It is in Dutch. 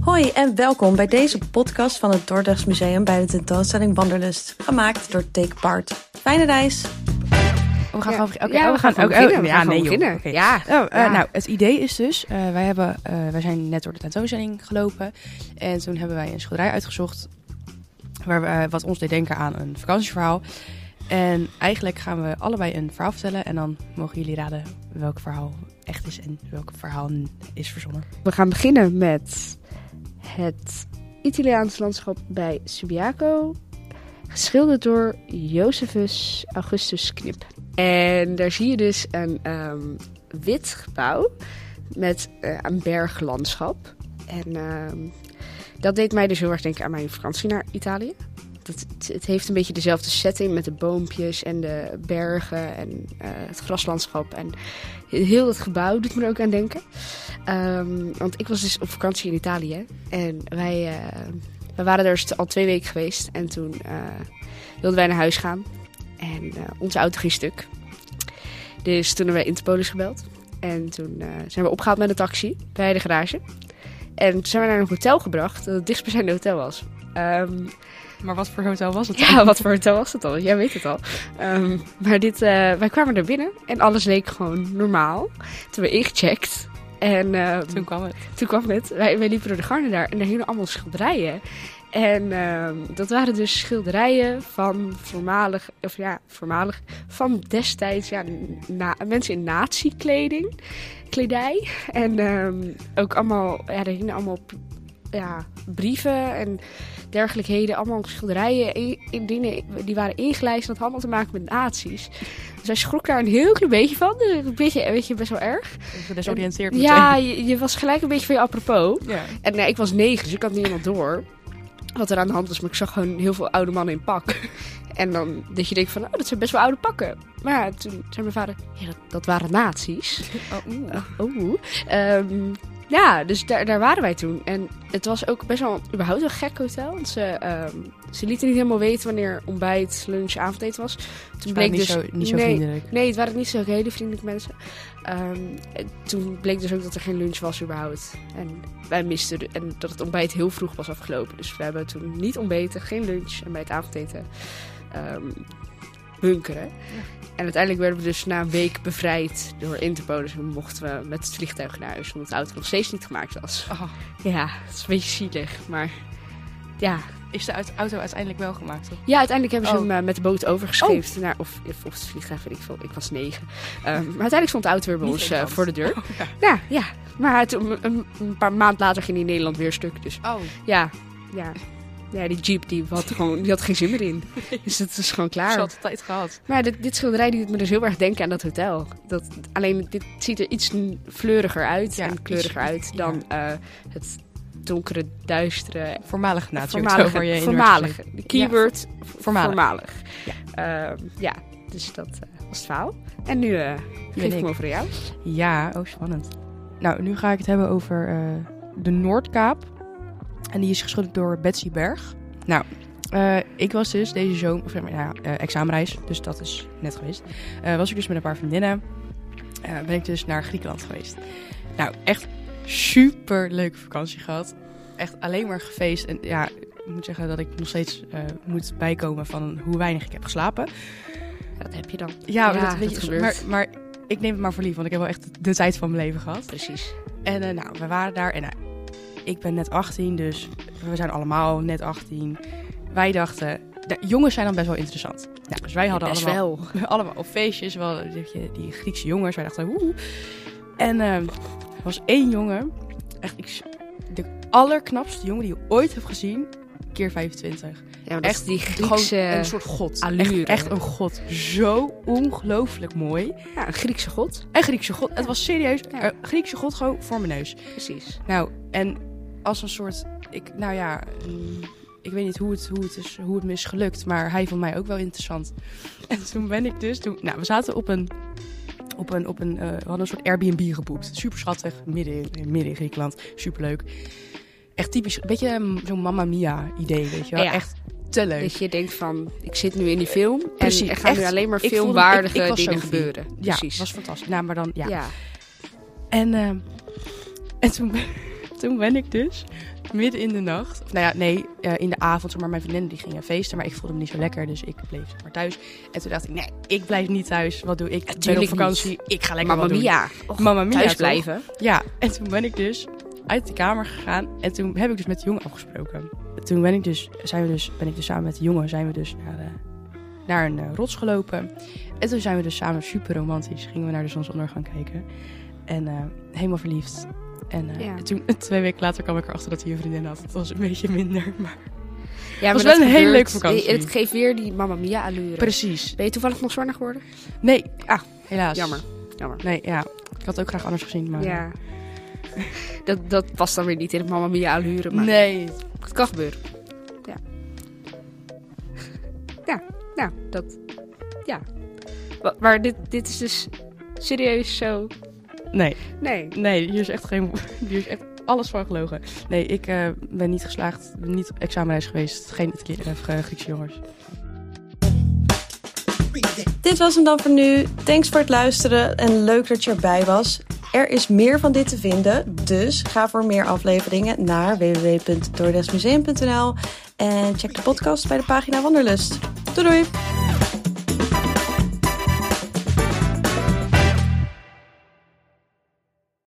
Hoi en welkom bij deze podcast van het Dordrechts Museum bij de tentoonstelling Wanderlust, gemaakt door Take Part. Fijne reis! We gaan Ja. gewoon... Oké, Ja, oh, we gaan gewoon ook- beginnen. oh, We ja, gaan nee, joh. beginnen. Oké. Ja. Oh, eh, Ja. Nou, het idee is dus... eh, wij, hebben, eh, wij zijn net door de tentoonstelling gelopen. En toen hebben wij een schilderij uitgezocht... Waar we, wat ons deed denken aan een vakantieverhaal. En eigenlijk gaan we allebei een verhaal vertellen. En dan mogen jullie raden welk verhaal echt is en welk verhaal is verzonnen. We gaan beginnen met het Italiaans landschap bij Subiaco. Geschilderd door Josephus Augustus Knip. En daar zie je dus een ehm, wit gebouw met eh, een berglandschap. En ehm, dat deed mij dus heel erg denken aan mijn vakantie naar Italië. Dat, het, heeft een beetje dezelfde setting met de boompjes en de bergen en eh, het graslandschap. En heel dat gebouw doet me er ook aan denken. Ehm, want ik was dus op vakantie in Italië. En wij, eh, we waren er dus al twee weken geweest. En toen eh, wilden wij naar huis gaan. En onze auto ging stuk. Dus toen hebben wij Interpolis gebeld. En toen zijn we opgehaald met een taxi bij de garage. En toen zijn we naar een hotel gebracht. Dat het dichtstbijzijnde hotel was. Ehm, Maar wat voor hotel was het ja, wat voor hotel was het al? Jij weet het al. Ehm, maar dit, eh, wij kwamen er binnen en alles leek gewoon normaal. Toen we ingecheckt. En ehm, Toen kwam het. toen kwam het. Wij, wij liepen door de gangen daar en er hingen allemaal schilderijen. En dat waren dus schilderijen van voormalig, of ja, voormalig, van destijds, ja, na, mensen in nazi-kleding, kledij. En ook allemaal, ja, er hingen allemaal ja, brieven en dergelijkheden, allemaal schilderijen in, in dingen die waren ingelijst. Dat had allemaal te maken met nazi's. Dus hij schrok daar een heel klein beetje van. Dus Een beetje, weet je, best wel erg. Gedesoriënteerd Ja, je, je was gelijk een beetje van je apropos. ja. En nee, ik was negen, dus ik had niet helemaal door wat er aan de hand was. Maar ik zag gewoon heel veel oude mannen in pak. En dan dat je denkt van, oh, dat zijn best wel oude pakken. Maar ja, toen zei mijn vader, ja, dat, dat waren nazi's. Oh, oeh. Oh, oeh. Ehm, ja, dus daar, daar waren wij toen. En het was ook best wel überhaupt een gek hotel. Want ze, ehm, ze lieten niet helemaal weten wanneer ontbijt, lunch, avondeten was. Toen bleek niet dus... zo, niet zo nee, vriendelijk. Nee, het waren niet zo hele vriendelijke mensen. Ehm, en toen bleek dus ook dat er geen lunch was überhaupt. En wij misten de- en dat het ontbijt heel vroeg was afgelopen. Dus we hebben toen niet ontbeten, geen lunch. En bij het avondeten ehm bunkeren. En uiteindelijk werden we dus na een week bevrijd door Interpol. Dus mochten we met het vliegtuig naar huis, omdat de auto nog steeds niet gemaakt was. Oh. Ja, het is een beetje zielig, maar ja. Is de auto uiteindelijk wel gemaakt? Ja, uiteindelijk hebben ze Oh. hem eh, met de boot overgescheept. Naar, of, of het vliegtuig, weet ik veel. Ik was negen. Ehm, maar uiteindelijk stond de auto weer bij Niet ons eh, voor de deur. Oh, ja. Ja, ja. Maar toen, een, een paar maand later ging die in Nederland weer stuk. Dus Oh, ja, ja. Ja, die jeep die had, gewoon, die had geen zin meer in. Dus dat is gewoon klaar. ze had de tijd gehad. Maar dit, dit schilderij doet me dus heel erg denken aan dat hotel. Dat, alleen dit ziet er iets fleuriger uit Ja, en kleuriger iets- uit dan eh, het donkere, duistere, Voormalig voormalige, waar je in voormalige. De keyword voormalig. voormalig. Ja. ja, dus dat eh, was het verhaal. En nu eh geef ik hem over jou. Ja, oh spannend. Nou, nu ga ik het hebben over de Noordkaap. En die is geschilderd door Betsy Berg. Nou, eh, ik was dus deze zomer, of maar, ja, eh, examenreis, dus dat is net geweest. Eh, was ik dus met een paar vriendinnen. Eh, ben ik dus naar Griekenland geweest. Nou, echt super leuke vakantie gehad. Echt alleen maar gefeest. En ja, ik moet zeggen dat ik nog steeds eh, moet bijkomen van hoe weinig ik heb geslapen. Dat heb je dan. Ja, Ja, dat, weet je, gebeurt. maar, maar ik neem het maar voor lief, want ik heb wel echt de tijd van mijn leven gehad. Precies. En eh, nou, we waren daar en ik ben net 18, dus we zijn allemaal net 18. Wij dachten, jongens zijn dan best wel interessant. Nou, dus wij hadden Best allemaal, wel. allemaal op feestjes, wel die Griekse jongens. Wij dachten, woe. En eh, er was één jongen, echt ik, de allerknapste jongen die je ooit hebt gezien, keer 25. Ja, maar dat Echt die Griekse... een soort god. allure. Echt, echt een god. Zo ongelooflijk mooi. Ja, een Griekse god. Een Griekse god. Het was serieus. Ja. Een Griekse god gewoon voor mijn neus. Precies. Nou, en als een soort. Ik, nou ja, ik weet niet hoe het, hoe, het is, hoe het me is gelukt, maar hij vond mij ook wel interessant. En toen ben ik dus. Toen, nou, we zaten op een. Op een, op een, eh, we hadden een soort Airbnb geboekt. Super schattig, midden in, midden in Griekenland. Super leuk. Echt typisch, een beetje mm, zo'n Mamma Mia idee, weet je wel. Ja. Echt te leuk. Dat je denkt van, ik zit nu in die film. Precies, En er gaan nu echt. alleen maar filmwaardige ik- dingen gebeuren. ja, Precies. was fantastisch. Nou, maar dan, ja. ja. En eh, En toen, toen ben ik dus midden in de nacht, of nou ja, nee, eh, in de avond, maar mijn vriendinnen die gingen feesten, maar ik voelde me niet zo lekker, dus ik bleef zeg maar thuis. En toen dacht ik, nee, ik blijf niet thuis. Wat doe ik? Ik ben op vakantie. Ik ga lekker Mamma wat doen. mia. Och, Mamma mia, thuis blijven. Ja, en toen ben ik dus uit de kamer gegaan en toen heb ik dus met de jongen afgesproken. Toen ben ik dus, zijn we dus, ben ik dus samen met de jongen zijn we dus naar, eh, naar een eh, rots gelopen. En toen zijn we dus samen super romantisch, gingen we naar de zonsondergang kijken. En eh, helemaal verliefd. En eh, Ja. toen, twee weken later kwam ik erachter dat hij een vriendin had. Het was een beetje minder, maar... Ja, Was maar wel een hele leuke vakantie. Het geeft weer die Mamma Mia allure. Precies. Ben je toevallig nog zwanger geworden? Nee, ah, helaas. Jammer. Jammer. Nee, ja. Ik had het ook graag anders gezien, maar... Ja. Dat, dat past dan weer niet in het Mamma Mia allure, maar Nee, het kan gebeuren. Ja. Ja, nou, dat... Ja. Maar dit, dit is dus serieus zo... nee. Nee. Nee, hier is echt geen. Hier is echt alles van gelogen. Nee, ik eh, ben niet geslaagd, niet op examenreis geweest. Geen Italië- eh, Griekse jongens. Dit was hem dan voor nu. Thanks voor het luisteren en leuk dat je erbij was. Er is meer van dit te vinden, dus ga voor meer afleveringen naar www.dordrechtsmuseum.nl en check de podcast bij de pagina Wanderlust. Doei doei!